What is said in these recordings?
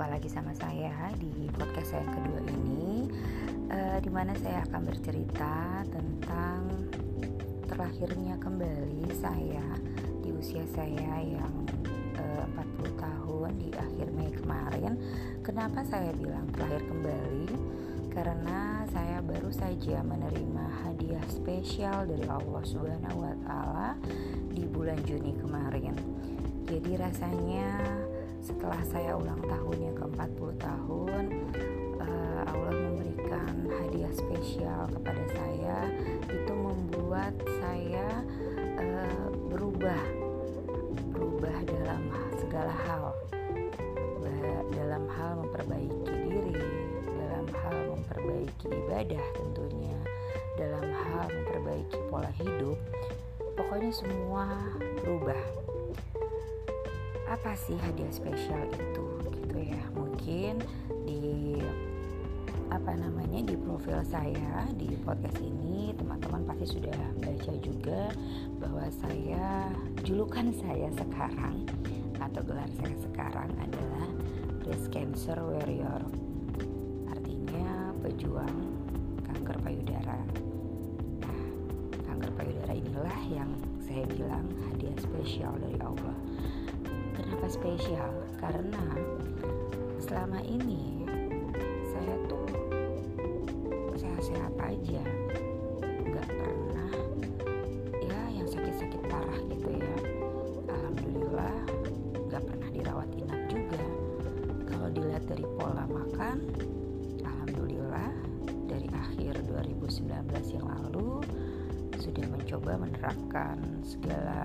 Jumpa lagi sama saya di podcast saya yang kedua ini uh, Di mana saya akan bercerita tentang terlahirnya kembali saya Di usia saya yang uh, 40 tahun di akhir Mei kemarin Kenapa saya bilang terlahir kembali? Karena saya baru saja menerima hadiah spesial dari Allah Subhanahu di bulan Juni kemarin jadi rasanya setelah saya ulang tahun yang ke-40 tahun uh, Allah memberikan hadiah spesial kepada saya. Itu membuat saya uh, berubah. Berubah dalam segala hal. Dalam hal memperbaiki diri dalam hal memperbaiki ibadah tentunya dalam hal memperbaiki pola hidup. Pokoknya semua berubah apa sih hadiah spesial itu gitu ya? Mungkin di apa namanya di profil saya di podcast ini teman-teman pasti sudah baca juga bahwa saya julukan saya sekarang atau gelar saya sekarang adalah breast cancer warrior. Artinya pejuang kanker payudara. Nah kanker payudara inilah yang saya bilang hadiah spesial dari Allah Kenapa spesial? Karena selama ini saya tuh sehat-sehat aja, nggak pernah ya yang sakit-sakit parah gitu ya. Alhamdulillah nggak pernah dirawat inap juga. Kalau dilihat dari pola makan, alhamdulillah dari akhir 2019 yang lalu sudah mencoba menerapkan segala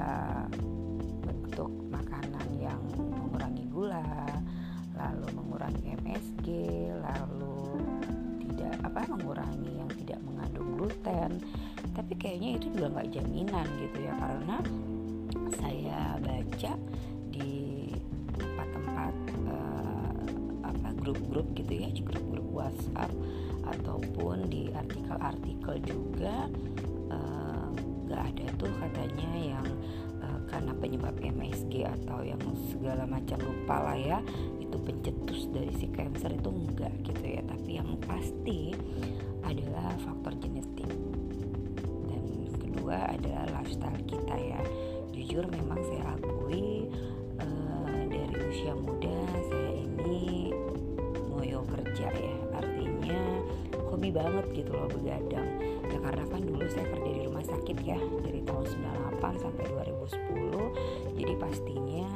baca di tempat-tempat uh, apa grup-grup gitu ya, grup-grup WhatsApp ataupun di artikel-artikel juga eh, nggak uh, ada tuh katanya yang karena penyebab MSG atau yang segala macam lupa lah ya itu pencetus dari si cancer itu enggak gitu ya. Tapi yang pasti adalah faktor genetik. Dan kedua adalah lifestyle kita ya jujur memang saya akui uh, dari usia muda saya ini ngoyo kerja ya. Artinya hobi banget gitu loh begadang. Ya karena kan dulu saya kerja di rumah sakit ya dari tahun 98 sampai 2010 jadi pastinya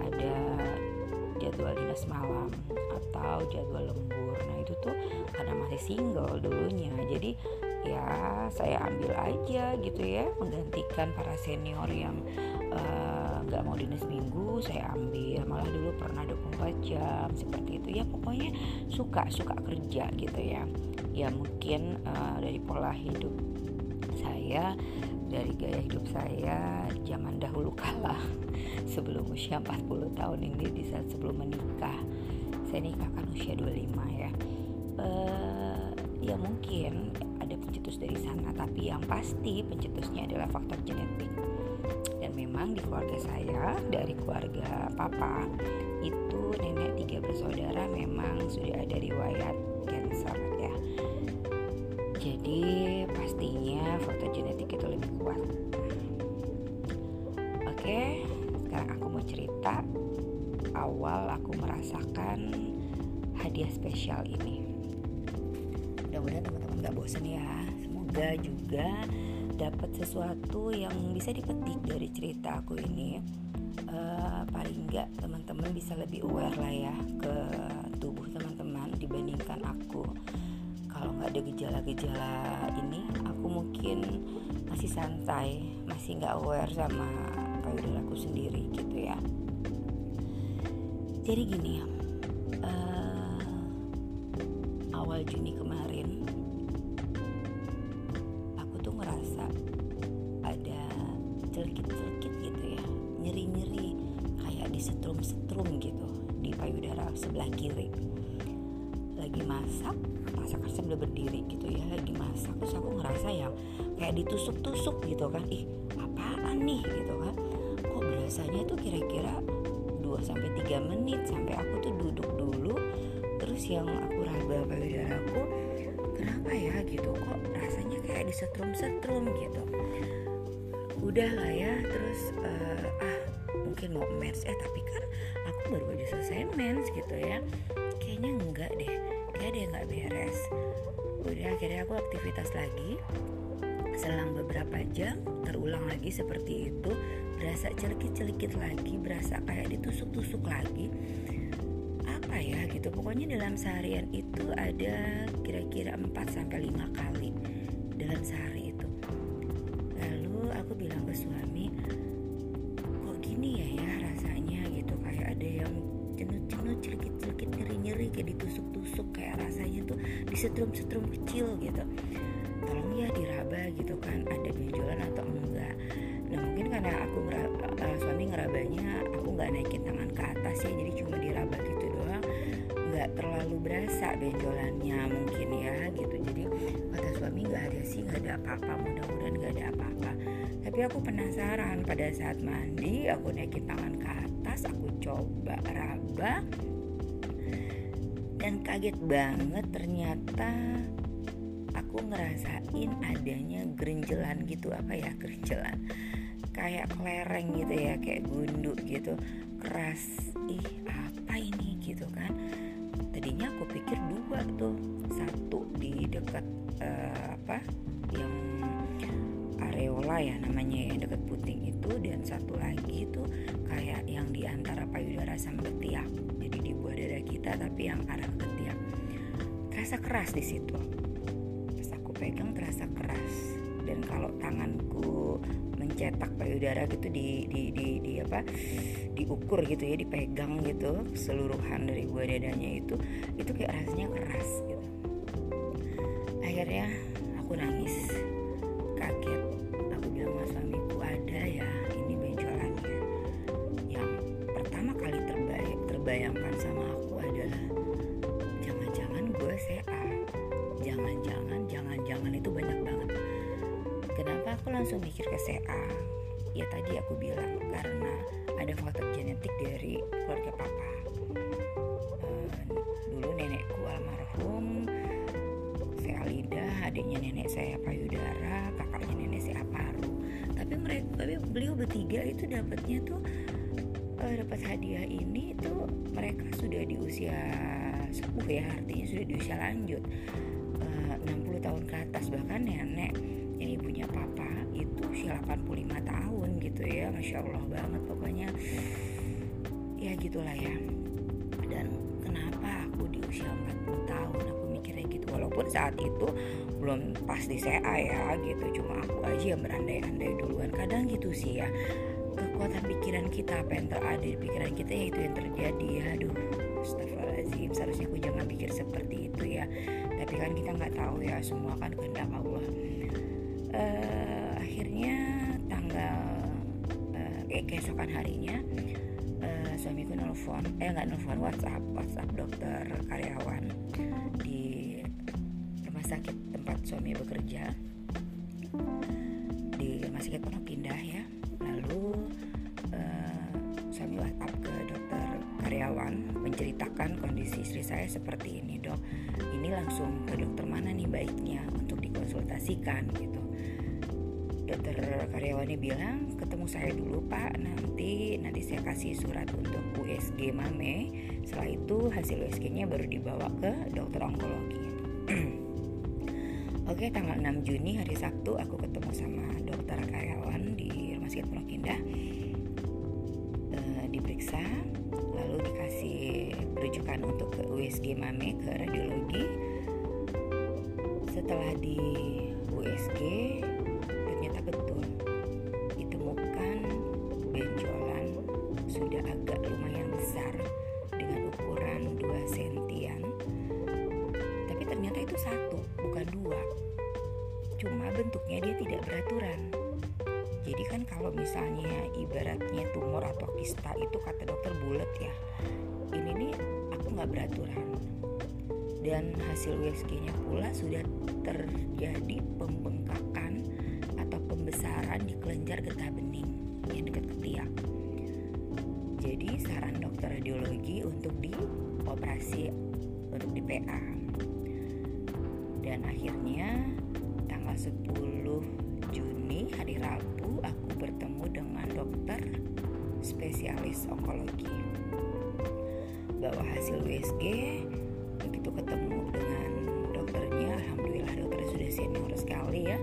ada jadwal dinas malam atau jadwal lembur. Nah itu tuh karena masih single dulunya. Jadi ya saya ambil aja gitu ya menggantikan para senior yang nggak uh, mau dinas minggu saya ambil. Malah dulu pernah 24 jam seperti itu ya. Pokoknya suka suka kerja gitu ya. Ya mungkin uh, dari pola hidup saya dari gaya hidup saya zaman dahulu kala sebelum usia 40 tahun ini di saat sebelum menikah saya nikah kan usia 25 ya. Uh, ya mungkin pencetus dari sana tapi yang pasti pencetusnya adalah faktor genetik. Dan memang di keluarga saya dari keluarga papa itu nenek tiga bersaudara memang sudah ada riwayat cancer ya. Jadi pastinya faktor genetik itu lebih kuat. Oke sekarang aku mau cerita. Awal aku merasakan hadiah spesial ini mudah-mudahan teman-teman gak bosan ya. Semoga juga dapat sesuatu yang bisa dipetik dari cerita aku ini. Uh, paling nggak teman-teman bisa lebih aware lah ya ke tubuh teman-teman dibandingkan aku. Kalau nggak ada gejala-gejala ini aku mungkin masih santai masih nggak aware sama payudara aku sendiri gitu ya. Jadi gini uh, awal Juni kemarin sebelah kiri. Lagi masak masak sambil berdiri gitu ya lagi masak. Terus aku ngerasa yang kayak ditusuk-tusuk gitu kan. Ih apaan nih gitu kan. Kok berasanya tuh kira-kira 2 sampai 3 tiga menit sampai aku tuh duduk dulu. Terus yang aku raba payudaraku kenapa ya gitu kok rasanya kayak disetrum-setrum gitu. Udah lah ya terus uh, ah mungkin mau mens eh tapi kan aku baru aja selesai mens gitu ya. Kayaknya enggak deh. Kayak yang nggak beres. Udah akhirnya aku aktivitas lagi. Selang beberapa jam terulang lagi seperti itu. Berasa celikit-celikit lagi berasa kayak ditusuk-tusuk lagi. Apa ya gitu. Pokoknya dalam seharian itu ada kira-kira 4 sampai 5 kali dalam sehari itu. Lalu aku bilang ke suami tuh disetrum-setrum kecil gitu. Tolong ya diraba gitu kan ada benjolan atau enggak. Nah mungkin karena aku uh, suami ngerabanya aku nggak naikin tangan ke atas ya jadi cuma diraba gitu doang. Nggak terlalu berasa benjolannya mungkin ya gitu. Jadi kata suami nggak ada sih nggak ada apa-apa mudah-mudahan nggak ada apa-apa. Tapi aku penasaran pada saat mandi aku naikin tangan ke atas aku coba raba dan kaget banget ternyata aku ngerasain adanya gerinjelan gitu. Apa ya gerinjelan? Kayak kelereng gitu ya kayak gunduk gitu. Keras. Ih apa ini gitu kan? Tadinya aku pikir dua tuh. Satu di dekat uh, apa yang areola ya namanya yang dekat puting itu dan satu lagi itu kayak yang di antara payudara sama ketiak. Jadi di buah dada kita tapi yang arah ketiak. Terasa keras di situ. Pegang terasa keras. Dan kalau tanganku mencetak payudara gitu di di di, di apa diukur gitu ya dipegang gitu keseluruhan dari buah dadanya itu itu kayak rasanya keras gitu. Akhirnya aku nangis kaget langsung mikir ke CA ya tadi aku bilang karena ada faktor genetik dari keluarga papa. Uh, dulu nenekku almarhum saya Alida adiknya nenek saya payudara kakaknya nenek saya paru. Tapi mereka beliau bertiga itu dapatnya tuh uh, dapat hadiah ini tuh mereka sudah di usia sepuh ya artinya sudah di usia lanjut. 60 tahun ke atas bahkan nenek usia 85 tahun gitu ya Masya Allah banget pokoknya. Ya gitulah ya. Dan kenapa aku di usia 40 tahun aku mikirnya gitu? Walaupun saat itu belum pas di CA ya gitu cuma aku aja yang berandai-andai duluan. Kadang gitu sih ya kekuatan pikiran kita apa yang terada di pikiran kita ya itu yang terjadi. Ya aduh Astagfirullahaladzim seharusnya aku jangan pikir seperti itu ya. Tapi kan kita nggak tahu ya semua kan kehendak Allah. Uh, akhirnya tanggal uh, eh, keesokan harinya uh, suamiku nelfon eh nggak nelfon WhatsApp WhatsApp dokter karyawan di rumah sakit tempat suami bekerja. Di rumah sakit Pondok Indah ya. Lalu uh, suami WhatsApp ke dokter karyawan menceritakan kondisi istri saya seperti ini dok ini langsung ke dokter mana nih baiknya untuk dikonsultasikan gitu dokter karyawannya bilang ketemu saya dulu pak. Nanti nanti saya kasih surat untuk USG mame. Setelah itu hasil USG nya baru dibawa ke dokter onkologi. Oke tanggal 6 Juni hari Sabtu aku ketemu sama dokter karyawan di Rumah Sakit Pondok Indah. Diperiksa lalu dikasih rujukan untuk ke USG Mame ke radiologi. Setelah di kista itu kata dokter bulat ya ini nih aku nggak beraturan. Dan hasil USG-nya pula sudah terjadi pembengkakan atau pembesaran di kelenjar getah bening yang dekat ketiak. Jadi saran dokter radiologi untuk dioperasi untuk di PA dan akhirnya tanggal 10 Juni hari Rabu aku bertemu dengan dokter spesialis onkologi bawa hasil USG begitu ketemu dengan dokternya alhamdulillah dokternya sudah senior sekali ya.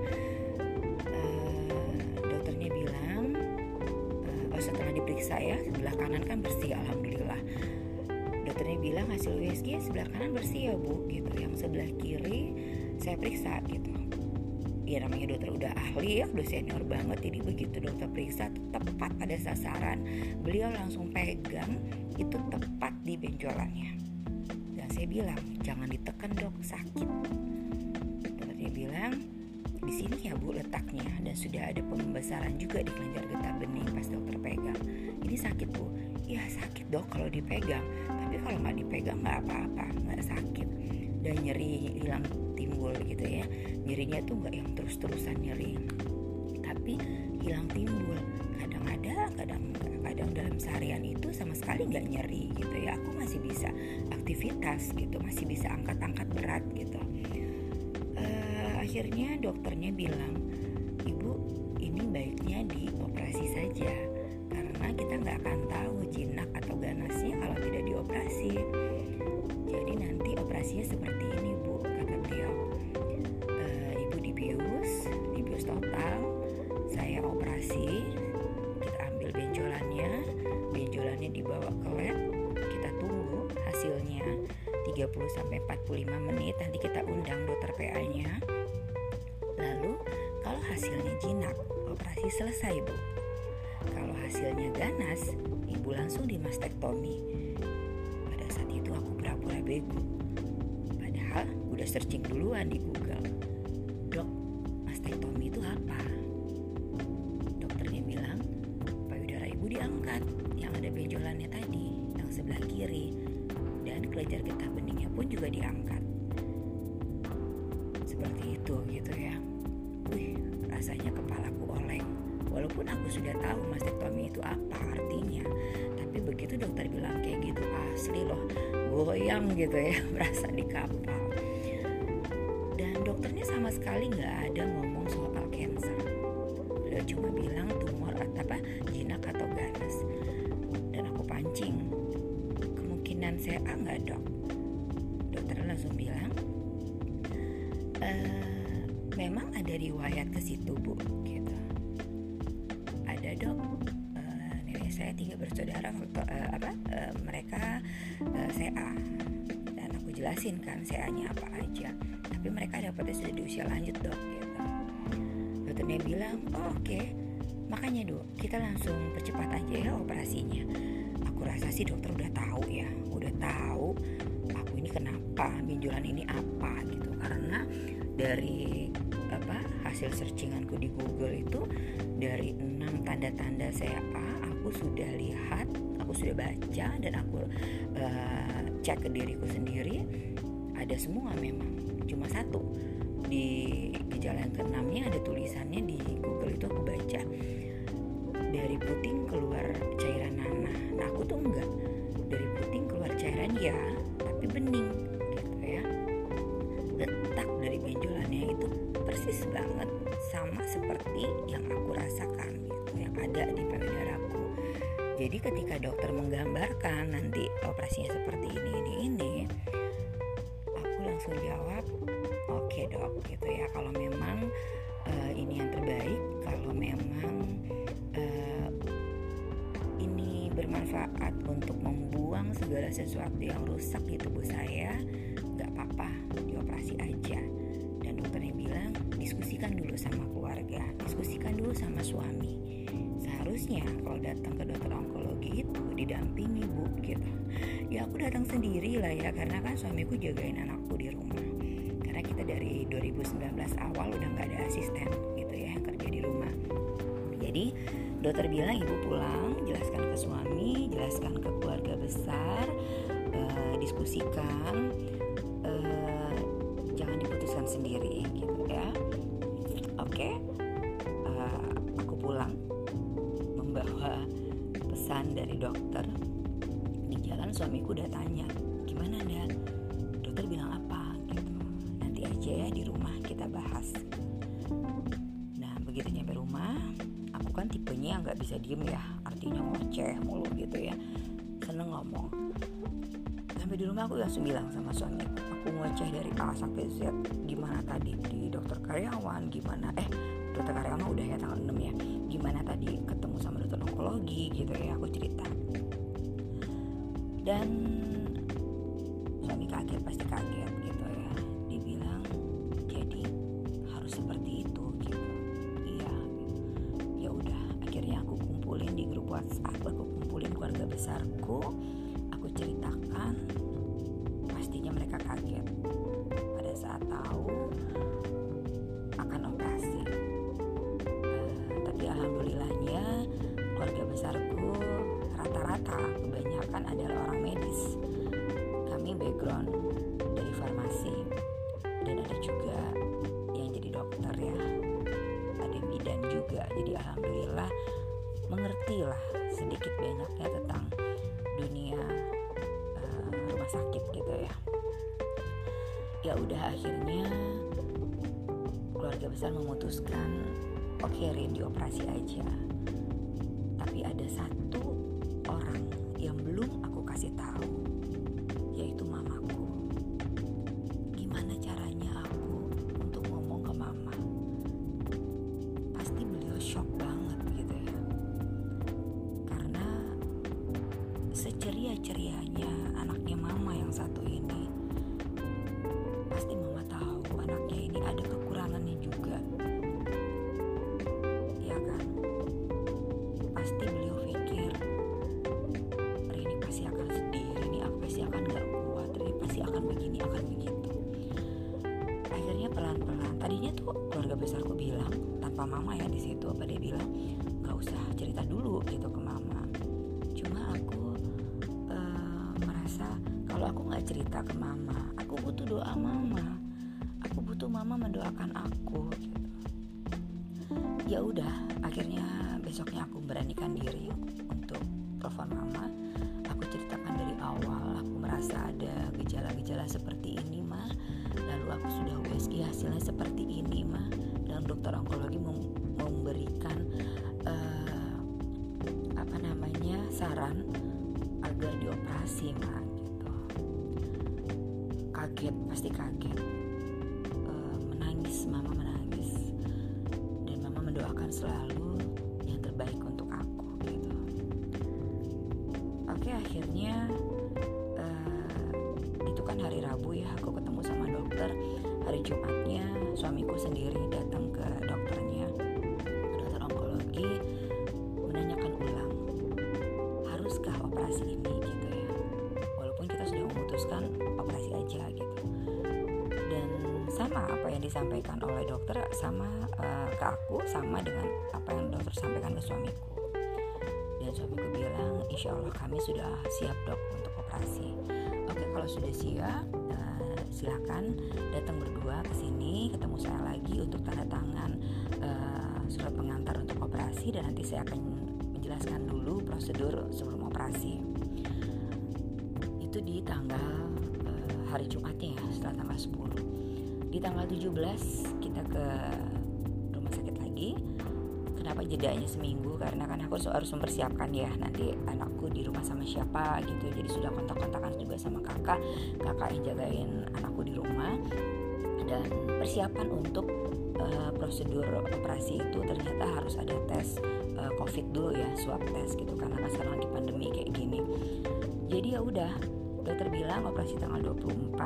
Uh, dokternya bilang uh, oh setelah diperiksa ya sebelah kanan kan bersih alhamdulillah. Dokternya bilang hasil USG sebelah kanan bersih ya bu gitu. Yang sebelah kiri saya periksa gitu. Ya namanya dokter udah ahli ya udah senior banget jadi begitu dokter periksa tepat pada sasaran beliau langsung pegang itu tepat di benjolannya. Dan saya bilang jangan ditekan dok sakit. Dokternya bilang di sini ya bu letaknya dan sudah ada pembesaran juga di kelenjar getah bening pas dokter pegang. Ini sakit bu. Ya sakit dok kalau dipegang tapi kalau nggak dipegang nggak apa-apa nggak sakit dan nyeri hilang timbul gitu ya. Nyerinya tuh nggak yang terus-terusan nyeri. Tapi hilang timbul. Kadang ada kadang kadang dalam seharian itu sama sekali nggak nyeri gitu ya. Aku masih bisa aktivitas gitu masih bisa angkat-angkat berat gitu. Uh, akhirnya dokternya bilang ibu ini baiknya dioperasi saja. Karena kita nggak akan tahu jinak atau ganasnya kalau tidak dioperasi operasinya seperti ini bu kata beliau. E, ibu dibius dibius total saya operasi kita ambil benjolannya benjolannya dibawa ke lab kita tunggu hasilnya 30 sampai 45 menit nanti kita undang dokter PA nya lalu kalau hasilnya jinak operasi selesai bu. Kalau hasilnya ganas ibu langsung dimastektomi pura-pura bego udah searching duluan di Google. Dok mastektomi itu apa? Dokternya bilang payudara ibu diangkat yang ada benjolannya tadi yang sebelah kiri. Dan kelenjar getah beningnya pun juga diangkat. Seperti itu gitu ya. Wih rasanya kepalaku oleng. Walaupun aku sudah tahu mastektomi itu apa artinya tapi begitu dokter bilang kayak gitu asli loh goyang gitu ya merasa di kapal sama sekali nggak ada ngomong soal cancer beliau cuma bilang tumor atau apa jinak atau ganas. Dan aku pancing kemungkinan saya A nggak dok. Dokter langsung bilang e, memang ada riwayat ke situ bu gitu. Ada dok. Saya tiga bersaudara uh, apa mereka CA dan aku jelasin kan CA-nya apa aja. Tapi mereka dapatnya sudah di usia lanjut dok gitu. Dokternya bilang oh, oke. Okay. makanya dok kita langsung percepat aja ya operasinya. Aku rasa sih dokter udah tahu ya udah tahu aku ini kenapa benjolan ini apa gitu. Karena dari apa hasil searchinganku di Google itu dari enam tanda-tanda saya aku sudah lihat, aku sudah baca dan aku uh, cek ke diriku sendiri ada semua memang cuma satu. Di gejala yang keenamnya ada tulisannya di Google itu aku baca dari puting keluar cairan nanah. Nah aku tuh enggak. Dari puting keluar cairan ya tapi bening gitu ya. Letak dari benjolannya itu persis banget sama seperti yang aku rasakan gitu. Yang ada di jadi ketika dokter menggambarkan nanti operasinya seperti ini ini ini aku langsung jawab oke okay, dok gitu ya. Kalau memang uh, ini yang terbaik kalau memang uh, ini bermanfaat untuk membuang segala sesuatu yang rusak di tubuh saya nggak apa-apa dioperasi aja. Dan dokternya bilang diskusikan dulu sama keluarga diskusikan dulu sama suami. Harusnya kalau datang ke dokter didampingi bu gitu. Ya aku datang sendiri lah ya karena kan suamiku jagain anakku di rumah. Karena kita dari 2019 awal udah nggak ada asisten gitu ya kerja di rumah. Jadi dokter bilang ibu pulang jelaskan ke suami jelaskan ke keluarga besar uh, diskusikan uh, jangan diputuskan sendiri gitu ya. Oke? okay. Dokter. Di jalan suamiku udah tanya gimana ndak dokter bilang apa? Gitu. Nanti aja ya di rumah kita bahas. Nah begitu nyampe rumah aku kan tipenya nggak bisa diem ya artinya ngoceh mulu gitu ya. Seneng ngomong. Sampai di rumah aku langsung bilang sama suamiku aku ngoceh dari A sampai Z. Gimana tadi di dokter karyawan? Gimana? Eh dokter karyawan udah ya tanggal 6 ya. Gimana tadi ketemu sama dokter onkologi? Gitu ya aku cerita dan suami kaget pasti kaget gitu ya. Dibilang jadi harus seperti itu gitu. Iya. Ya udah akhirnya aku kumpulin di grup WhatsApp aku kumpulin keluarga besarku aku ceritakan pastinya mereka kaget. Pada saat tahu akan operasi. Uh, tapi alhamdulillahnya keluarga besarku rata-rata kebanyakan adalah alhamdulillah mengerti lah sedikit banyaknya tentang dunia uh, rumah sakit gitu ya. Ya udah akhirnya keluarga besar memutuskan oke okay, Rin dioperasi aja. Tapi ada satu orang yang belum aku kasih tahu akan begitu akhirnya pelan-pelan. Tadinya tuh keluarga besarku bilang tanpa mama ya di situ apa dia bilang nggak usah cerita dulu gitu ke mama. Cuma aku uh, merasa kalau aku nggak cerita ke mama aku butuh doa mama. Aku butuh mama mendoakan aku gitu. Ya udah akhirnya besoknya aku kan hari Rabu ya. Aku ketemu sama dokter hari Jumatnya. Suamiku sendiri datang ke dokternya dokter onkologi menanyakan ulang haruskah operasi ini? Gitu ya. Walaupun kita sudah memutuskan operasi aja gitu. Dan sama apa yang disampaikan oleh dokter sama uh, ke aku sama dengan apa yang dokter sampaikan ke suamiku. Dan suamiku bilang insya Allah kami sudah siap dok untuk operasi kalau sudah siap uh, silakan datang berdua ke sini ketemu saya lagi untuk tanda tangan uh, surat pengantar untuk operasi dan nanti saya akan menjelaskan dulu prosedur sebelum operasi. Itu di tanggal uh, hari Jumatnya ya setelah tanggal 10 di tanggal 17 kita ke rumah sakit lagi. Kenapa jedanya seminggu? Karena kan aku harus mempersiapkan ya nanti anakku di rumah sama siapa gitu. Jadi sudah kontak-kontakan juga sama kakak. Kakak yang jagain anakku di rumah. Dan persiapan untuk uh, prosedur operasi itu ternyata harus ada tes uh, covid dulu ya swab test gitu. Karena kan sekarang lagi pandemi kayak gini. Jadi ya udah dokter bilang operasi tanggal 24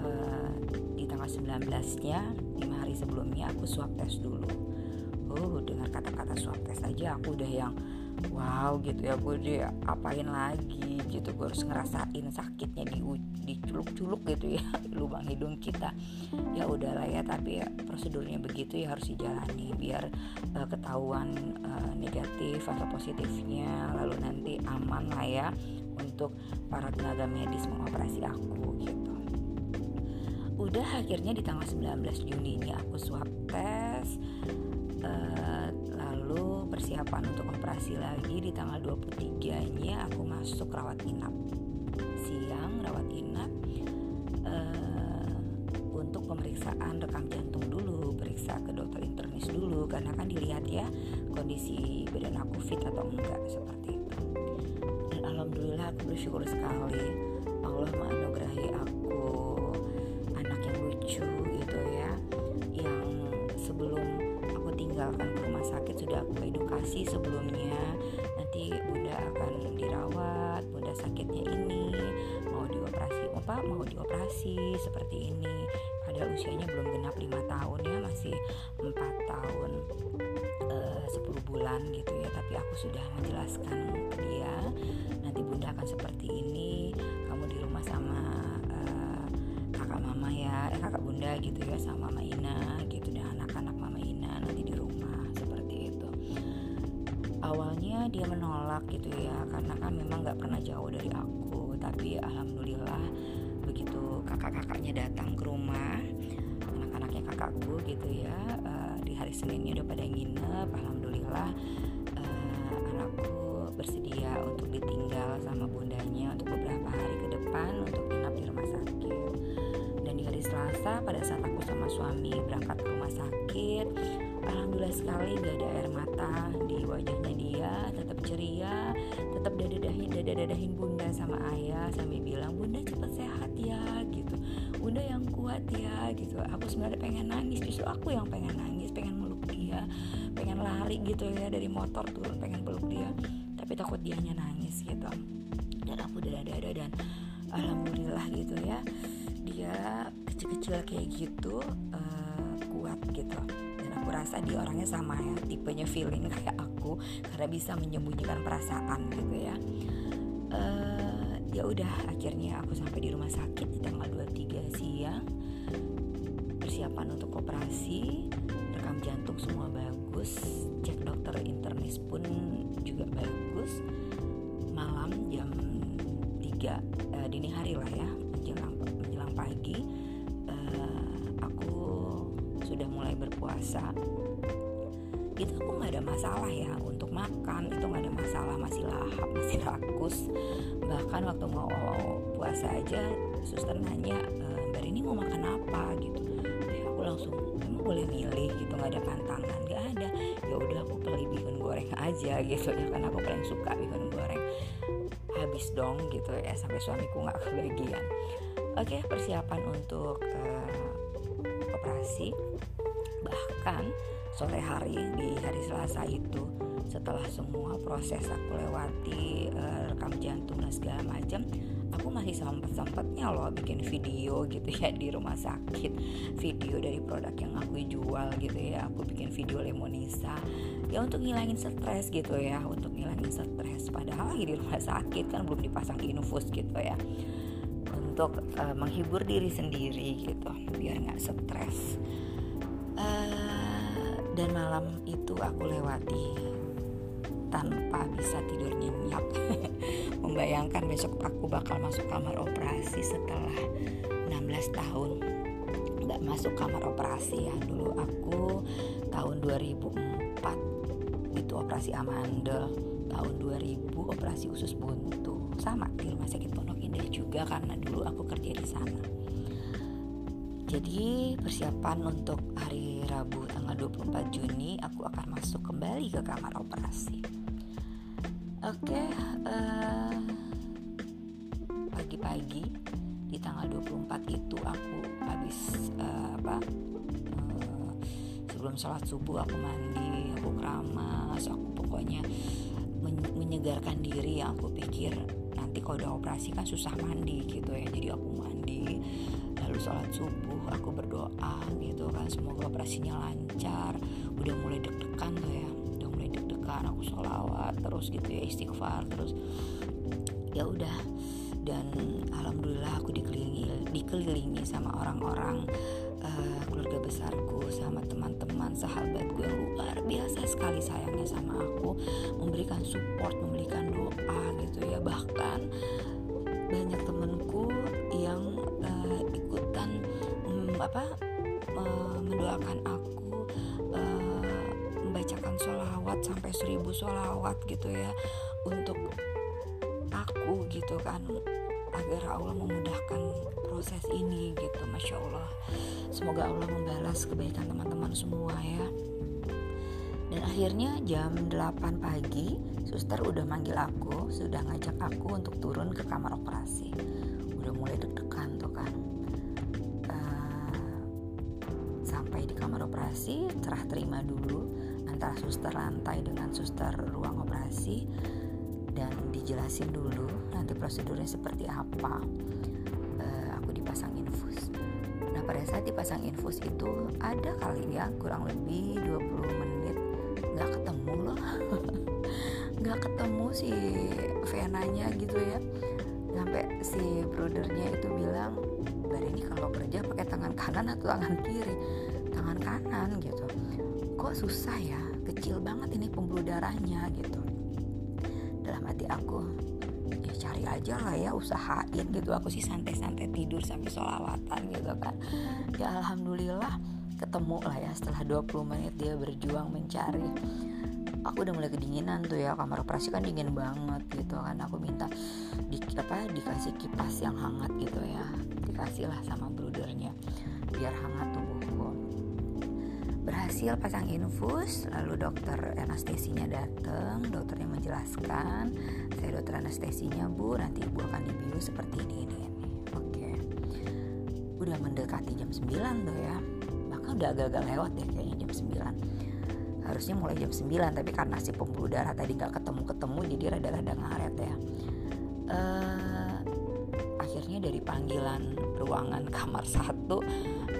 uh, di tanggal 19 nya 5 hari sebelumnya aku swab test dulu. Oh dengar kata-kata swab test aja aku udah yang wow gitu ya gue udah apain lagi gitu gue harus ngerasain sakitnya di diculuk-culuk gitu ya lubang hidung kita. Ya udahlah ya tapi ya prosedurnya begitu ya harus dijalani biar uh, ketahuan uh, negatif atau positifnya lalu nanti aman lah ya untuk para tenaga medis mengoperasi aku gitu. Udah akhirnya di tanggal 19 Juni ini aku swab tes uh, persiapan untuk operasi lagi di tanggal 23 nya aku masuk rawat inap. Siang rawat inap uh, untuk pemeriksaan rekam jantung dulu periksa ke dokter internis dulu karena kan dilihat ya kondisi badan aku fit atau enggak seperti itu. Dan alhamdulillah aku bersyukur sekali. Allah menganugerahi aku sudah aku edukasi sebelumnya. Nanti bunda akan dirawat bunda sakitnya ini mau dioperasi apa mau dioperasi seperti ini. Padahal usianya belum genap lima tahun ya masih empat tahun eh, sepuluh bulan gitu ya. Tapi aku sudah menjelaskan ke dia nanti bunda akan seperti ini. Kamu di rumah sama uh, kakak mama ya eh kakak bunda gitu ya sama mama Ina gitu dia menolak gitu ya karena kan memang nggak pernah jauh dari aku. Tapi alhamdulillah begitu kakak-kakaknya datang ke rumah anak-anaknya kakakku gitu ya uh, di hari Seninnya udah pada nginep alhamdulillah uh, anakku bersedia untuk ditinggal sama bundanya untuk beberapa hari ke depan untuk inap di rumah sakit. Dan di hari Selasa pada saat aku sama suami berangkat ke rumah sakit alhamdulillah sekali gak ada air mata di wajahnya dia ceria tetap dadadahin dadadahin bunda sama ayah sambil bilang bunda cepat sehat ya gitu. Bunda yang kuat ya gitu. Aku sebenarnya pengen nangis justru aku yang pengen nangis pengen meluk dia pengen lari gitu ya dari motor turun pengen peluk dia tapi takut dianya nangis gitu. Dan aku dada-dada dan alhamdulillah gitu ya dia kecil-kecil kayak gitu uh, kuat gitu rasa dia orangnya sama ya tipenya feeling kayak aku karena bisa menyembunyikan perasaan gitu ya. Uh, ya udah akhirnya aku sampai di rumah sakit di tanggal 23 siang. Persiapan untuk operasi rekam jantung semua bagus cek dokter internis pun juga bagus. Malam jam 3 uh, eh, dini hari lah ya menjelang menjelang pagi mulai berpuasa. Itu aku nggak ada masalah ya untuk makan itu nggak ada masalah masih lahap masih rakus. Bahkan waktu mau puasa aja suster nanya e, mbak ini mau makan apa? Gitu. Eh, aku langsung emang boleh milih? Gitu nggak ada pantangan nggak ada. Ya udah aku pilih bihun goreng aja gitu ya karena aku paling suka bihun goreng. Habis dong gitu ya sampai suamiku nggak kebagian. Oke persiapan untuk uh, operasi bahkan sore hari di hari Selasa itu. Setelah semua proses aku lewati uh, rekam jantung dan segala macam aku masih sempet sempetnya loh bikin video gitu ya di rumah sakit. Video dari produk yang aku jual gitu ya. Aku bikin video lemonisa ya untuk ngilangin stres gitu ya untuk ngilangin stres. Padahal lagi di rumah sakit kan belum dipasang infus gitu ya. Untuk uh, menghibur diri sendiri gitu biar nggak stres dan malam itu aku lewati tanpa bisa tidur nyenyak. Membayangkan besok aku bakal masuk kamar operasi setelah 16 tahun. Nggak masuk kamar operasi ya. Dulu aku tahun 2004 itu operasi amandel. Tahun 2000 operasi usus buntu. Sama di rumah sakit Pondok Indah juga karena dulu aku kerja di sana jadi persiapan untuk hari Rabu tanggal 24 Juni aku akan masuk kembali ke kamar operasi. Oke, uh, pagi-pagi di tanggal 24 itu aku habis uh, apa? Uh, sebelum sholat subuh aku mandi, aku keramas, aku pokoknya menyegarkan diri aku pikir nanti kalau udah operasi kan susah mandi gitu ya jadi aku mandi lalu sholat subuh aku berdoa gitu kan. Semoga operasinya lancar. Udah mulai deg-degan tuh ya. Udah mulai deg-degan aku sholawat terus gitu ya istighfar terus. Ya udah. Dan alhamdulillah aku dikelilingi dikelilingi sama orang-orang uh, keluarga besarku sama teman-teman sahabat gue luar biasa sekali sayangnya sama aku. Memberikan support memberikan doa gitu ya. Bahkan banyak temenku yang apa uh, mendoakan aku uh, membacakan sholawat sampai seribu sholawat gitu ya untuk aku gitu kan agar Allah memudahkan proses ini gitu Masya Allah. Semoga Allah membalas kebaikan teman-teman semua ya. Dan akhirnya jam 8 pagi suster udah manggil aku sudah ngajak aku untuk turun ke kamar operasi. Udah mulai deg-degan tuh kan di kamar operasi cerah terima dulu antara suster lantai dengan suster ruang operasi dan dijelasin dulu nanti prosedurnya seperti apa. Uh, aku dipasang infus. Nah pada saat dipasang infus itu ada kali ya kurang lebih 20 menit nggak ketemu loh. Nggak ketemu si venanya gitu ya. Sampai si brudernya itu bilang dari ini kalau kerja pakai tangan kanan atau tangan kiri tangan kanan gitu. Kok susah ya? Kecil banget ini pembuluh darahnya gitu. Dalam hati aku ya cari aja lah ya usahain gitu. Aku sih santai-santai tidur sampai sholawatan gitu kan. Ya alhamdulillah ketemu lah ya. Setelah 20 menit dia berjuang mencari. Aku udah mulai kedinginan tuh ya. Kamar operasi kan dingin banget gitu kan. Aku minta di apa dikasih kipas yang hangat gitu ya. Dikasih lah sama brudernya. Biar hangat berhasil pasang infus lalu dokter anestesinya datang dokternya menjelaskan saya dokter anestesinya bu nanti ibu akan dibius seperti ini ini, ini. oke. Udah mendekati jam 9 tuh ya. Bahkan udah agak-agak lewat deh kayaknya jam 9 harusnya mulai jam 9 tapi karena si pembuluh darah tadi nggak ketemu-ketemu jadi rada-rada ngaret ya. Uh, akhirnya dari panggilan ruangan kamar satu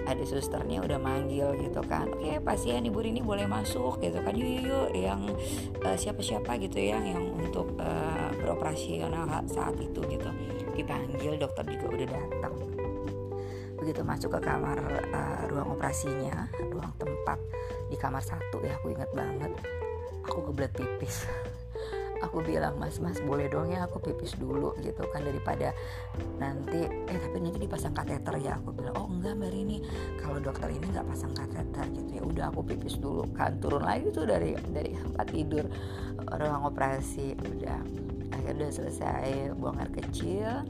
ada susternya udah manggil gitu kan. Oke okay, pasien ibu ini boleh masuk gitu kan. Yuk yuk, yang uh, siapa-siapa gitu ya yang untuk uh, beroperasional saat itu gitu. Dipanggil dokter juga udah datang. Begitu masuk ke kamar uh, ruang operasinya ruang tempat di kamar satu ya aku ingat banget. Aku kebelet pipis aku bilang mas mas boleh dong ya aku pipis dulu gitu kan daripada nanti eh tapi nanti dipasang kateter ya aku bilang. Oh enggak mbak ini kalau dokter ini nggak pasang kateter gitu ya. Udah aku pipis dulu. Kan turun lagi tuh dari dari tempat tidur ruang operasi. Udah akhirnya udah selesai buang air kecil.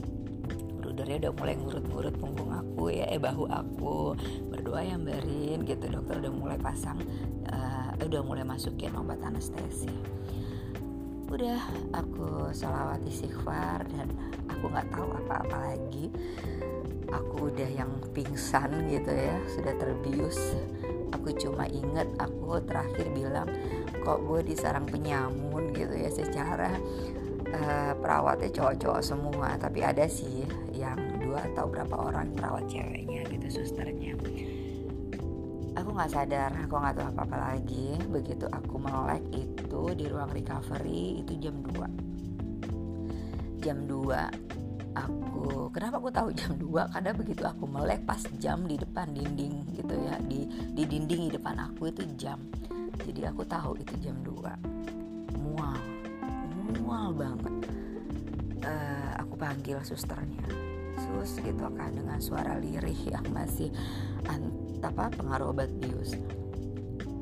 Brudernya udah mulai ngurut-ngurut punggung aku ya eh bahu aku. Berdoa yang berin gitu. Dokter udah mulai pasang uh, udah mulai masukin obat anestesi udah aku sholawat istighfar dan aku nggak tahu apa-apa lagi. Aku udah yang pingsan gitu ya sudah terbius. Aku cuma inget aku terakhir bilang kok gue disarang penyamun gitu ya secara uh, perawatnya cowok-cowok semua. Tapi ada sih yang dua atau berapa orang perawat ceweknya gitu susternya. Aku nggak sadar aku nggak tahu apa apa lagi. Begitu aku melek itu di ruang recovery itu jam 2 jam 2 aku kenapa aku tahu jam 2 karena begitu aku melek pas jam di depan dinding gitu ya di di dinding di depan aku itu jam. Jadi aku tahu itu jam 2 mual mual banget. Uh, aku panggil susternya. Sus gitu kan dengan suara lirih yang masih apa pengaruh obat bius.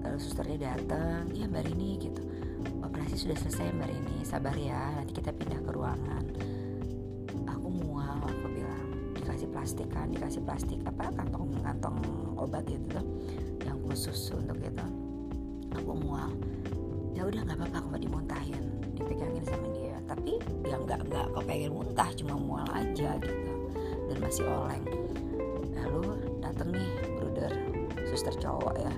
Lalu susternya datang ya mbak Rini gitu operasi sudah selesai mbak Rini. Sabar ya nanti kita pindah ke ruangan. Aku mual aku bilang dikasih plastik kan dikasih plastik apa kantong kantong obat itu tuh yang khusus untuk itu. Aku mual ya udah nggak apa-apa aku mau dimuntahin dipegangin sama dia. Tapi ya nggak nggak pengen muntah cuma mual aja gitu dan masih oleng. Lalu dateng nih suster cowok ya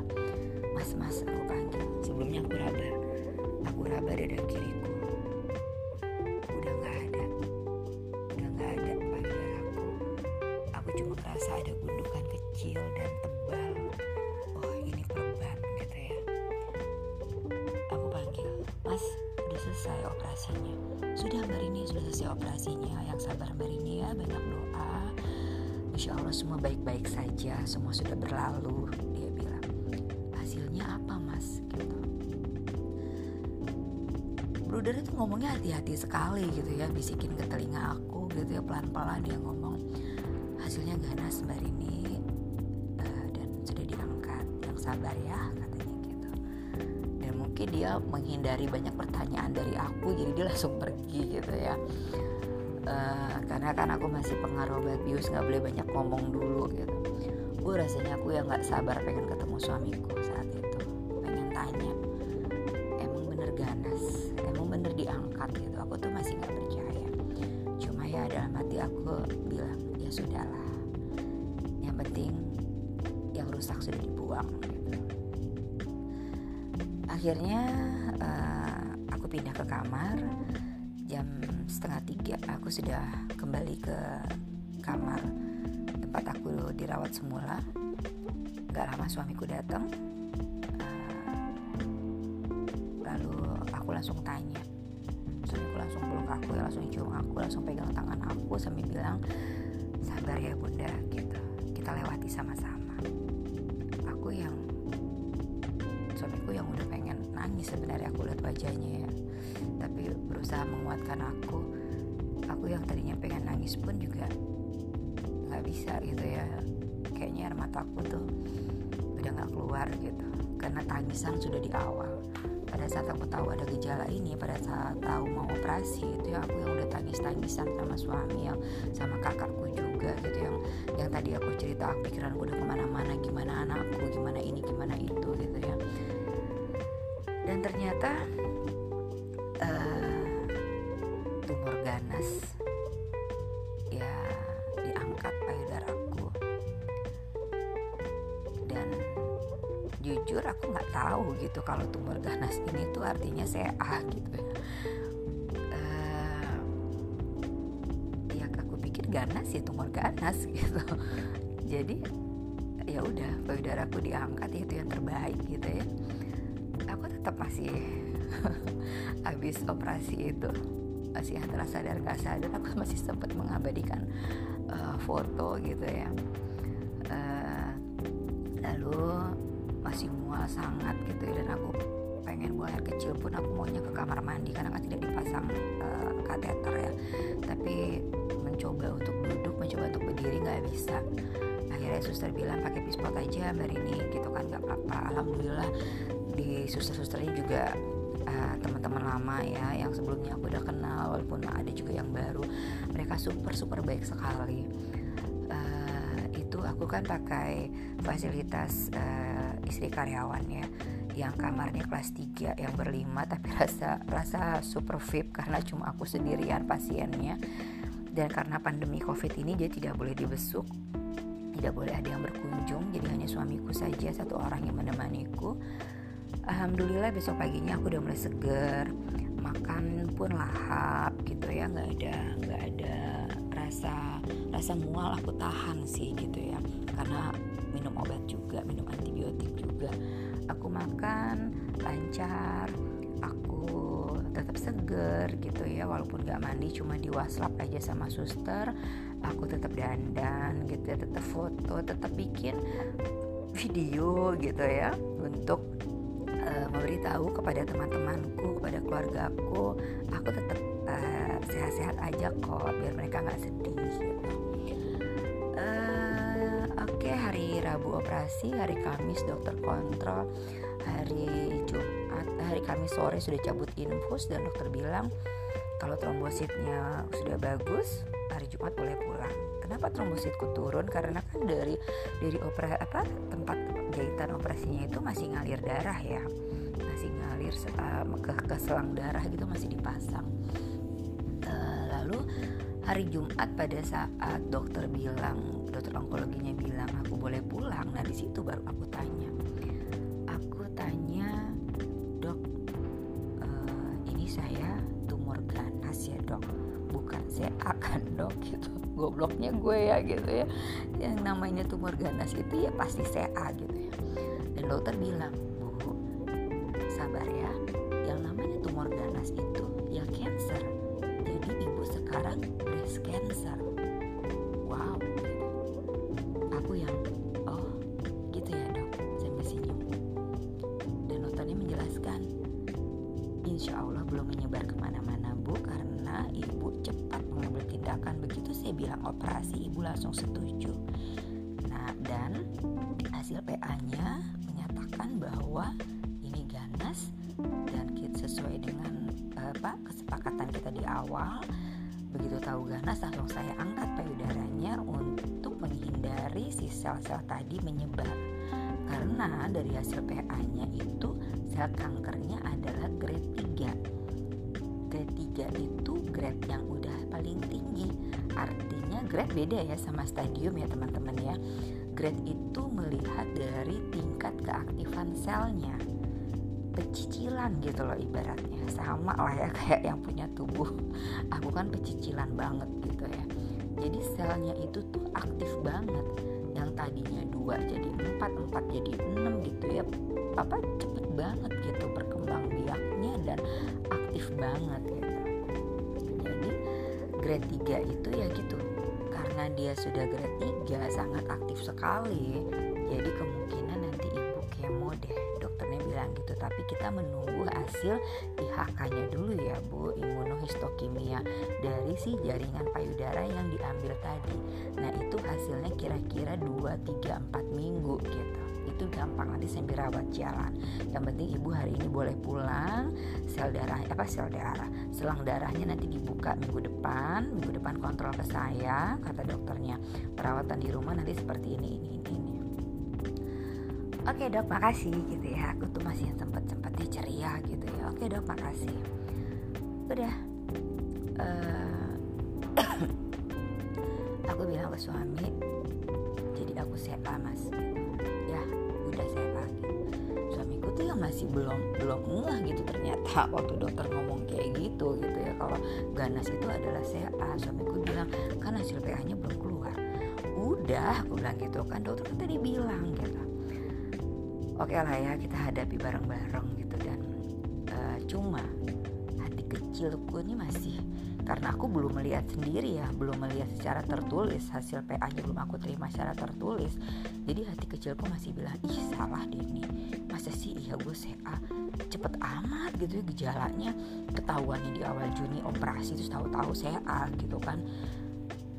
Operasinya yang sabar mbak Rini ya banyak doa Insya Allah semua baik-baik saja, semua sudah berlalu. Dia bilang, hasilnya apa mas? Gitu. Bruder itu ngomongnya hati-hati sekali gitu ya, bisikin ke telinga aku gitu ya pelan-pelan dia ngomong. Hasilnya ganas mbak uh, dan sudah diangkat. Yang sabar ya mungkin dia menghindari banyak pertanyaan dari aku jadi dia langsung pergi gitu ya. Uh, karena kan aku masih pengaruh obat bius nggak boleh banyak ngomong dulu gitu. Gue rasanya aku yang nggak sabar pengen ketemu suamiku saat itu. Pengen tanya emang bener ganas? Emang bener diangkat gitu? Aku tuh masih nggak percaya. Cuma ya dalam hati aku bilang ya sudahlah. Yang penting yang rusak sudah dibuang. Akhirnya uh, aku pindah ke kamar. Jam setengah tiga aku sudah kembali ke kamar tempat aku dirawat semula. Gak lama suamiku datang uh, lalu aku langsung tanya. Suamiku langsung peluk aku langsung cium aku langsung pegang tangan aku sambil bilang sabar ya bunda gitu. Kita lewati sama-sama sebenarnya aku lihat wajahnya ya. Tapi berusaha menguatkan aku. Aku yang tadinya pengen nangis pun juga nggak bisa gitu ya. Kayaknya air mataku tuh udah nggak keluar gitu. Karena tangisan sudah di awal. Pada saat aku tahu ada gejala ini pada saat tahu mau operasi itu ya aku yang udah tangis tangisan sama suami yang sama kakakku juga gitu yang yang tadi aku cerita pikiranku udah ke mana-mana gimana anakku gimana dan ternyata uh, tumor ganas ya diangkat payudaraku dan jujur aku nggak tahu gitu kalau tumor ganas ini tuh artinya CA gitu ya. Uh, ya aku pikir ganas ya tumor ganas gitu. Jadi ya udah payudaraku diangkat itu yang terbaik gitu ya tetap masih habis operasi itu. Masih antara sadar nggak sadar aku masih sempat mengabadikan uh, foto gitu ya. Uh, lalu masih mual sangat gitu ya. Dan aku pengen buang air kecil pun aku maunya ke kamar mandi karena kan tidak dipasang uh, kateter ya. Tapi mencoba untuk duduk mencoba untuk berdiri nggak bisa. Akhirnya suster bilang pakai pispot aja mbak ini gitu kan nggak apa-apa. Alhamdulillah di suster-susternya juga uh, teman-teman lama ya yang sebelumnya aku udah kenal walaupun ada juga yang baru. Mereka super super baik sekali. Uh, itu aku kan pakai fasilitas uh, istri karyawan ya yang kamarnya kelas 3 yang berlima tapi rasa rasa super VIP karena cuma aku sendirian pasiennya. Dan karena pandemi covid ini dia tidak boleh dibesuk tidak boleh ada yang berkunjung jadi hanya suamiku saja satu orang yang menemaniku alhamdulillah besok paginya aku udah mulai seger makan pun lahap gitu ya nggak ada nggak ada rasa rasa mual aku tahan sih gitu ya. Karena minum obat juga minum antibiotik juga. Aku makan lancar aku tetap seger gitu ya walaupun gak mandi cuma di WhatsApp aja sama suster. Aku tetap dandan gitu ya tetap foto tetap bikin video gitu ya untuk memberitahu kepada teman-temanku kepada keluargaku aku tetap uh, sehat-sehat aja kok biar mereka nggak sedih uh, oke okay, hari Rabu operasi hari Kamis dokter kontrol hari Jumat hari Kamis sore sudah cabut infus dan dokter bilang kalau trombositnya sudah bagus hari Jumat boleh pulang. Kenapa trombositku turun? Karena kan dari dari opera apa tempat jahitan operasinya itu masih ngalir darah ya ke, ke selang darah gitu masih dipasang. Uh, lalu hari Jumat pada saat dokter bilang dokter onkologinya bilang aku boleh pulang. Nah di situ baru aku tanya. Aku tanya dok uh, ini saya tumor ganas ya dok. Bukan saya akan dok gitu. Gobloknya gue ya gitu ya. Yang namanya tumor ganas itu ya pasti CA gitu ya. Dan dokter bilang sabar ya. Yang namanya tumor ganas itu ya cancer. Jadi ibu sekarang breast cancer. Wow langsung saya angkat payudaranya untuk menghindari si sel-sel tadi menyebar. Karena dari hasil PA-nya itu sel kankernya adalah grade 3 grade 3 itu grade yang udah paling tinggi. Artinya grade beda ya sama stadium ya teman-teman ya. Grade itu melihat dari tingkat keaktifan selnya pecicilan gitu loh ibaratnya. Sama lah ya kayak yang punya tubuh. Aku kan pecicilan banget gitu ya. Jadi selnya itu tuh aktif banget. Yang tadinya dua jadi empat empat jadi enam gitu ya. Apa cepet banget gitu berkembang biaknya dan aktif banget gitu. Jadi grade 3 itu ya gitu. Karena dia sudah grade 3 sangat aktif sekali. Jadi kemungkinan tapi kita menunggu hasil IHK-nya dulu ya Bu imunohistokimia dari si jaringan payudara yang diambil tadi. Nah itu hasilnya kira-kira 2, 3, 4 minggu gitu. Itu gampang nanti sambil rawat jalan. Yang penting ibu hari ini boleh pulang sel darah apa sel darah selang darahnya nanti dibuka minggu depan minggu depan kontrol ke saya kata dokternya. Perawatan di rumah nanti seperti ini ini, ini oke dok makasih gitu ya. Aku tuh masih sempet sempetnya ceria gitu ya. Oke dok makasih. Udah. Uh, aku bilang ke suami jadi aku sepa mas. Ya udah saya lagi suamiku tuh yang masih belum belum ngeh gitu ternyata waktu dokter ngomong kayak gitu gitu ya. Kalau ganas itu adalah CA suamiku bilang kan hasil PA nya belum keluar. Udah aku bilang gitu. Kan dokter kan tadi bilang gitu oke okay lah ya kita hadapi bareng-bareng gitu dan uh, cuma hati kecilku ini masih karena aku belum melihat sendiri ya belum melihat secara tertulis hasil PA-nya belum aku terima secara tertulis. Jadi hati kecilku masih bilang ih salah deh ini. Masa sih iya gue CA cepet amat gitu ya gejalanya. Ketahuannya di awal Juni operasi terus tahu-tahu CA gitu kan.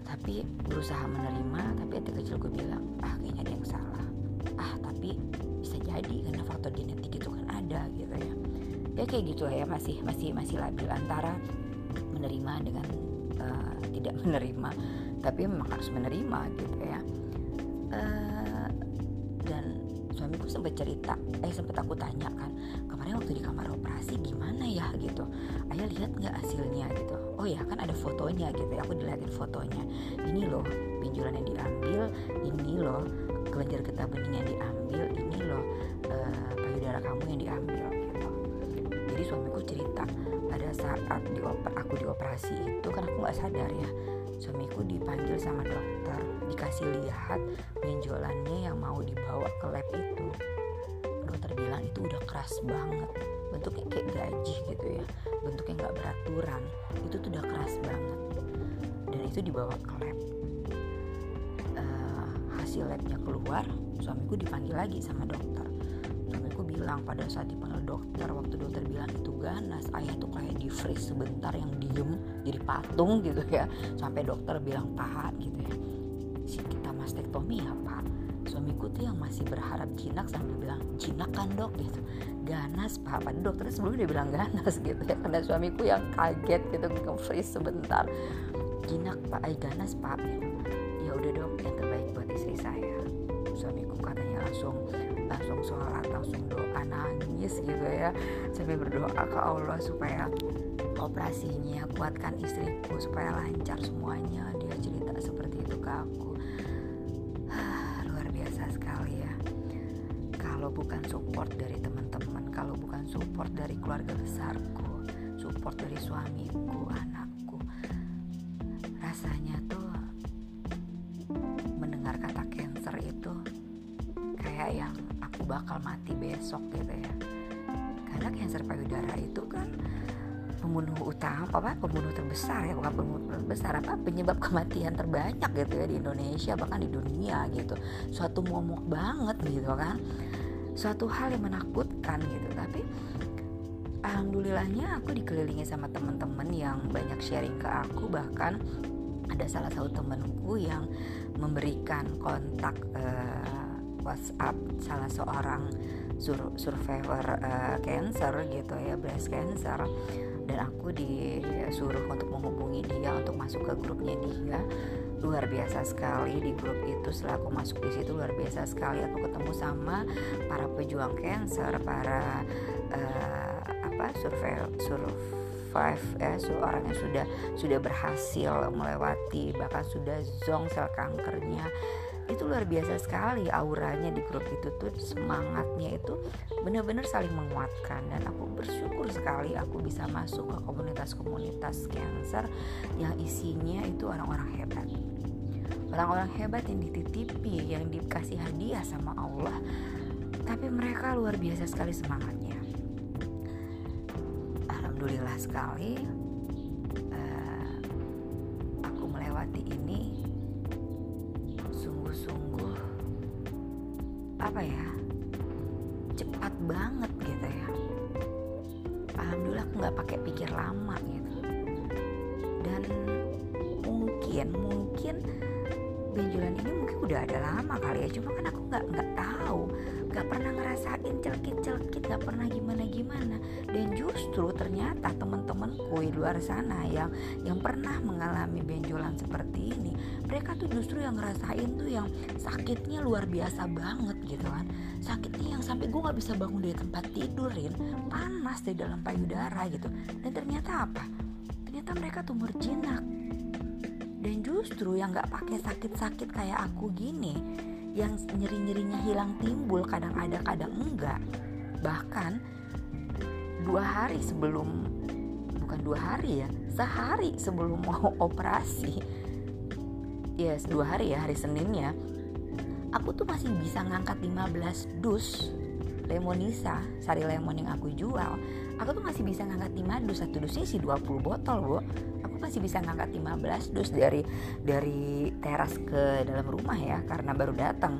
Tapi berusaha menerima tapi hati kecilku bilang ah kayaknya ada yang salah ya kayak gitu ya masih masih masih labil antara menerima dengan uh, tidak menerima. Tapi memang harus menerima gitu ya. Uh, dan suamiku sempat cerita eh sempat aku tanya kan kemarin waktu di kamar operasi gimana ya? gitu. Ayah lihat nggak hasilnya? gitu. Oh ya kan ada fotonya gitu ya. Aku dilihatin fotonya. Ini loh benjolan yang diambil ini loh kelenjar getah bening yang diambil ini loh uh, payudara kamu yang diambil suamiku cerita pada saat dioper aku dioperasi itu kan aku nggak sadar ya. Suamiku dipanggil sama dokter dikasih lihat benjolannya yang mau dibawa ke lab itu. Dokter bilang itu udah keras banget bentuknya kayak gaji gitu ya bentuknya nggak beraturan itu tuh udah keras banget. Dan itu dibawa ke lab. Hasil labnya keluar suamiku dipanggil lagi sama dokter bilang pada saat dipanggil dokter waktu dokter bilang itu ganas ayah tuh kayak di freeze sebentar yang diem jadi patung gitu ya. Sampai dokter bilang pak gitu ya. Si kita mastektomi ya pak. Suamiku tuh yang masih berharap jinak sambil bilang jinak kan dok gitu. Ganas pak. Pada dokternya sebelumnya dia bilang ganas gitu ya. Karena suamiku yang kaget gitu nge-freeze sebentar. Jinak pak. Ay ganas pak gitu. Ya udah dok. Yang terbaik buat istri saya. Suamiku katanya langsung langsung sholat langsung doa nangis gitu ya. Sampai berdoa ke Allah supaya operasinya kuatkan istriku supaya lancar semuanya. Dia cerita seperti itu ke aku. Luar biasa sekali ya. Kalau bukan support dari teman-teman kalau bukan support dari keluarga besarku support dari suamiku anakku kanker payudara itu kan pembunuh utama apa pembunuh terbesar ya bukan pembunuh terbesar apa penyebab kematian terbanyak gitu ya di Indonesia bahkan di dunia gitu. Suatu momok banget gitu kan. Suatu hal yang menakutkan gitu. Tapi alhamdulillahnya aku dikelilingi sama teman-teman yang banyak sharing ke aku. Bahkan ada salah satu temanku yang memberikan kontak uh, WhatsApp salah seorang sur survivor uh, cancer gitu ya breast cancer. Dan aku disuruh untuk menghubungi dia untuk masuk ke grupnya dia. Luar biasa sekali di grup itu setelah aku masuk di situ luar biasa sekali. Aku ketemu sama para pejuang cancer para uh, apa survive survive ya seorang yang sudah sudah berhasil melewati bahkan sudah zong sel kankernya itu luar biasa sekali auranya di grup itu tuh semangatnya itu benar-benar saling menguatkan. Dan aku bersyukur sekali aku bisa masuk ke komunitas-komunitas cancer yang isinya itu orang-orang hebat. Orang-orang hebat yang dititipi yang dikasih hadiah sama Allah. Tapi mereka luar biasa sekali semangatnya. Alhamdulillah sekali apa ya cepat banget gitu ya. Alhamdulillah aku nggak pakai pikir lama gitu. Dan mungkin mungkin benjolan ini mungkin udah ada lama kali ya. Cuma kan aku nggak nggak tahu. Nggak pernah ngerasain celkit-celkit nggak pernah gimana-gimana di luar sana yang yang pernah mengalami benjolan seperti ini mereka tuh justru yang ngerasain tuh yang sakitnya luar biasa banget gitu kan. Sakitnya yang sampai gue nggak bisa bangun dari tempat tidurin panas di dalam payudara gitu. Dan ternyata apa? Ternyata mereka tumor jinak dan justru yang nggak pakai sakit-sakit kayak aku gini yang nyeri-nyerinya hilang timbul kadang ada kadang enggak. Bahkan dua hari sebelum bukan dua hari ya sehari sebelum mau operasi. Ya yes, dua hari ya hari Seninnya aku tuh masih bisa ngangkat 15 dus lemonisa sari lemon yang aku jual. Aku tuh masih bisa ngangkat 5 dus satu dusnya sih 20 botol bu. Aku masih bisa ngangkat 15 dus dari dari teras ke dalam rumah ya karena baru datang.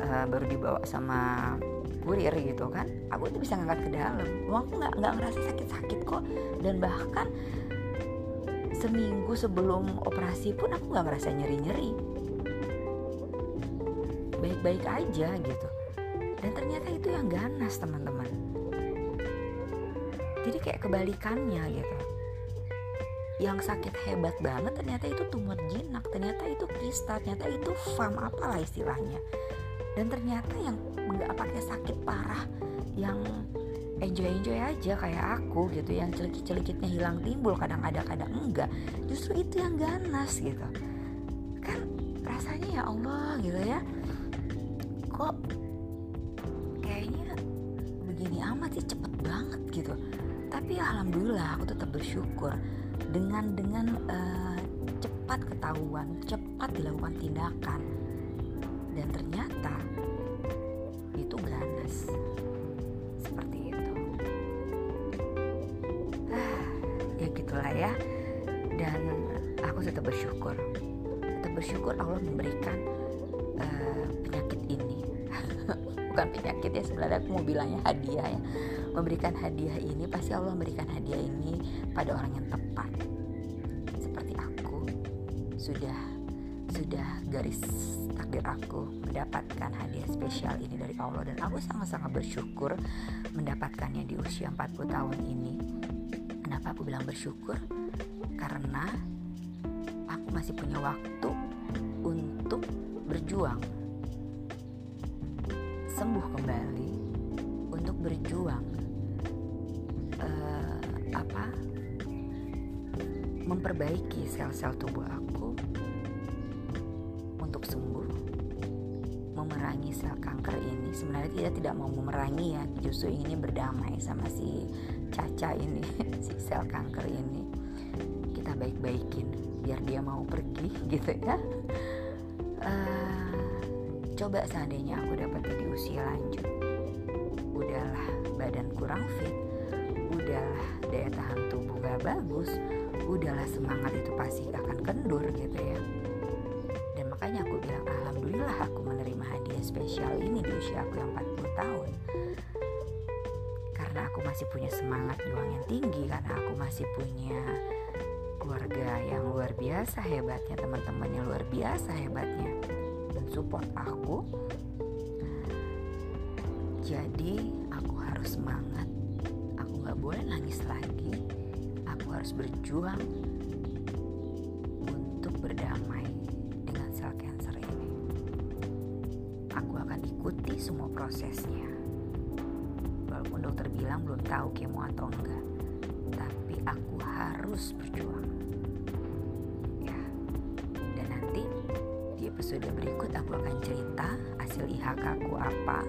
Uh, baru dibawa sama kurir gitu kan aku tuh bisa ngangkat ke dalam. Aku nggak nggak ngerasa sakit-sakit kok. Dan bahkan seminggu sebelum operasi pun aku nggak ngerasa nyeri-nyeri. Baik-baik aja gitu. Dan ternyata itu yang ganas teman-teman. Jadi kayak kebalikannya gitu. Yang sakit hebat banget ternyata itu tumor jinak ternyata itu kristal ternyata itu fam apalah istilahnya dan ternyata yang nggak pakai sakit parah yang enjoy enjoy aja kayak aku gitu yang celikit celikitnya hilang timbul kadang ada kadang enggak justru itu yang ganas gitu. Kan rasanya ya Allah gitu ya. Kok kayaknya begini amat sih cepet banget gitu. Tapi alhamdulillah aku tetap bersyukur. Dengan dengan uh, cepat ketahuan, cepat dilakukan tindakan, dan ternyata itu ganas seperti itu. Ah, ya gitulah ya. Dan aku tetap bersyukur, tetap bersyukur Allah memberikan uh, penyakit ini. Bukan penyakit ya sebenarnya aku mau bilangnya hadiah ya memberikan hadiah ini pasti Allah memberikan hadiah ini pada orang yang tepat seperti aku sudah sudah garis takdir aku mendapatkan hadiah spesial ini dari Allah dan aku sangat-sangat bersyukur mendapatkannya di usia 40 tahun ini. Kenapa aku bilang bersyukur? Karena aku masih punya waktu untuk berjuang. Sembuh kembali untuk berjuang apa? Memperbaiki sel-sel tubuh aku sel kanker ini. Sebenarnya tidak tidak mau memerangi ya justru ini berdamai sama si caca ini si sel kanker ini. Kita baik-baikin biar dia mau pergi gitu ya. Uh, coba seandainya aku dapat di usia lanjut. Udahlah badan kurang fit. Udahlah daya tahan tubuh gak bagus. Udahlah semangat itu pasti akan kendur gitu ya. Dan makanya aku bilang alhamdulillah aku menerima hadiah spesial ini di usia aku yang 40 tahun karena aku masih punya semangat juang yang tinggi karena aku masih punya keluarga yang luar biasa hebatnya teman-teman yang luar biasa hebatnya dan support aku Jadi aku harus semangat. Aku gak boleh nangis lagi. Aku harus berjuang prosesnya. Walaupun dokter bilang belum tahu kemo atau enggak, tapi aku harus berjuang. Ya, dan nanti di episode berikut aku akan cerita hasil IHK aku apa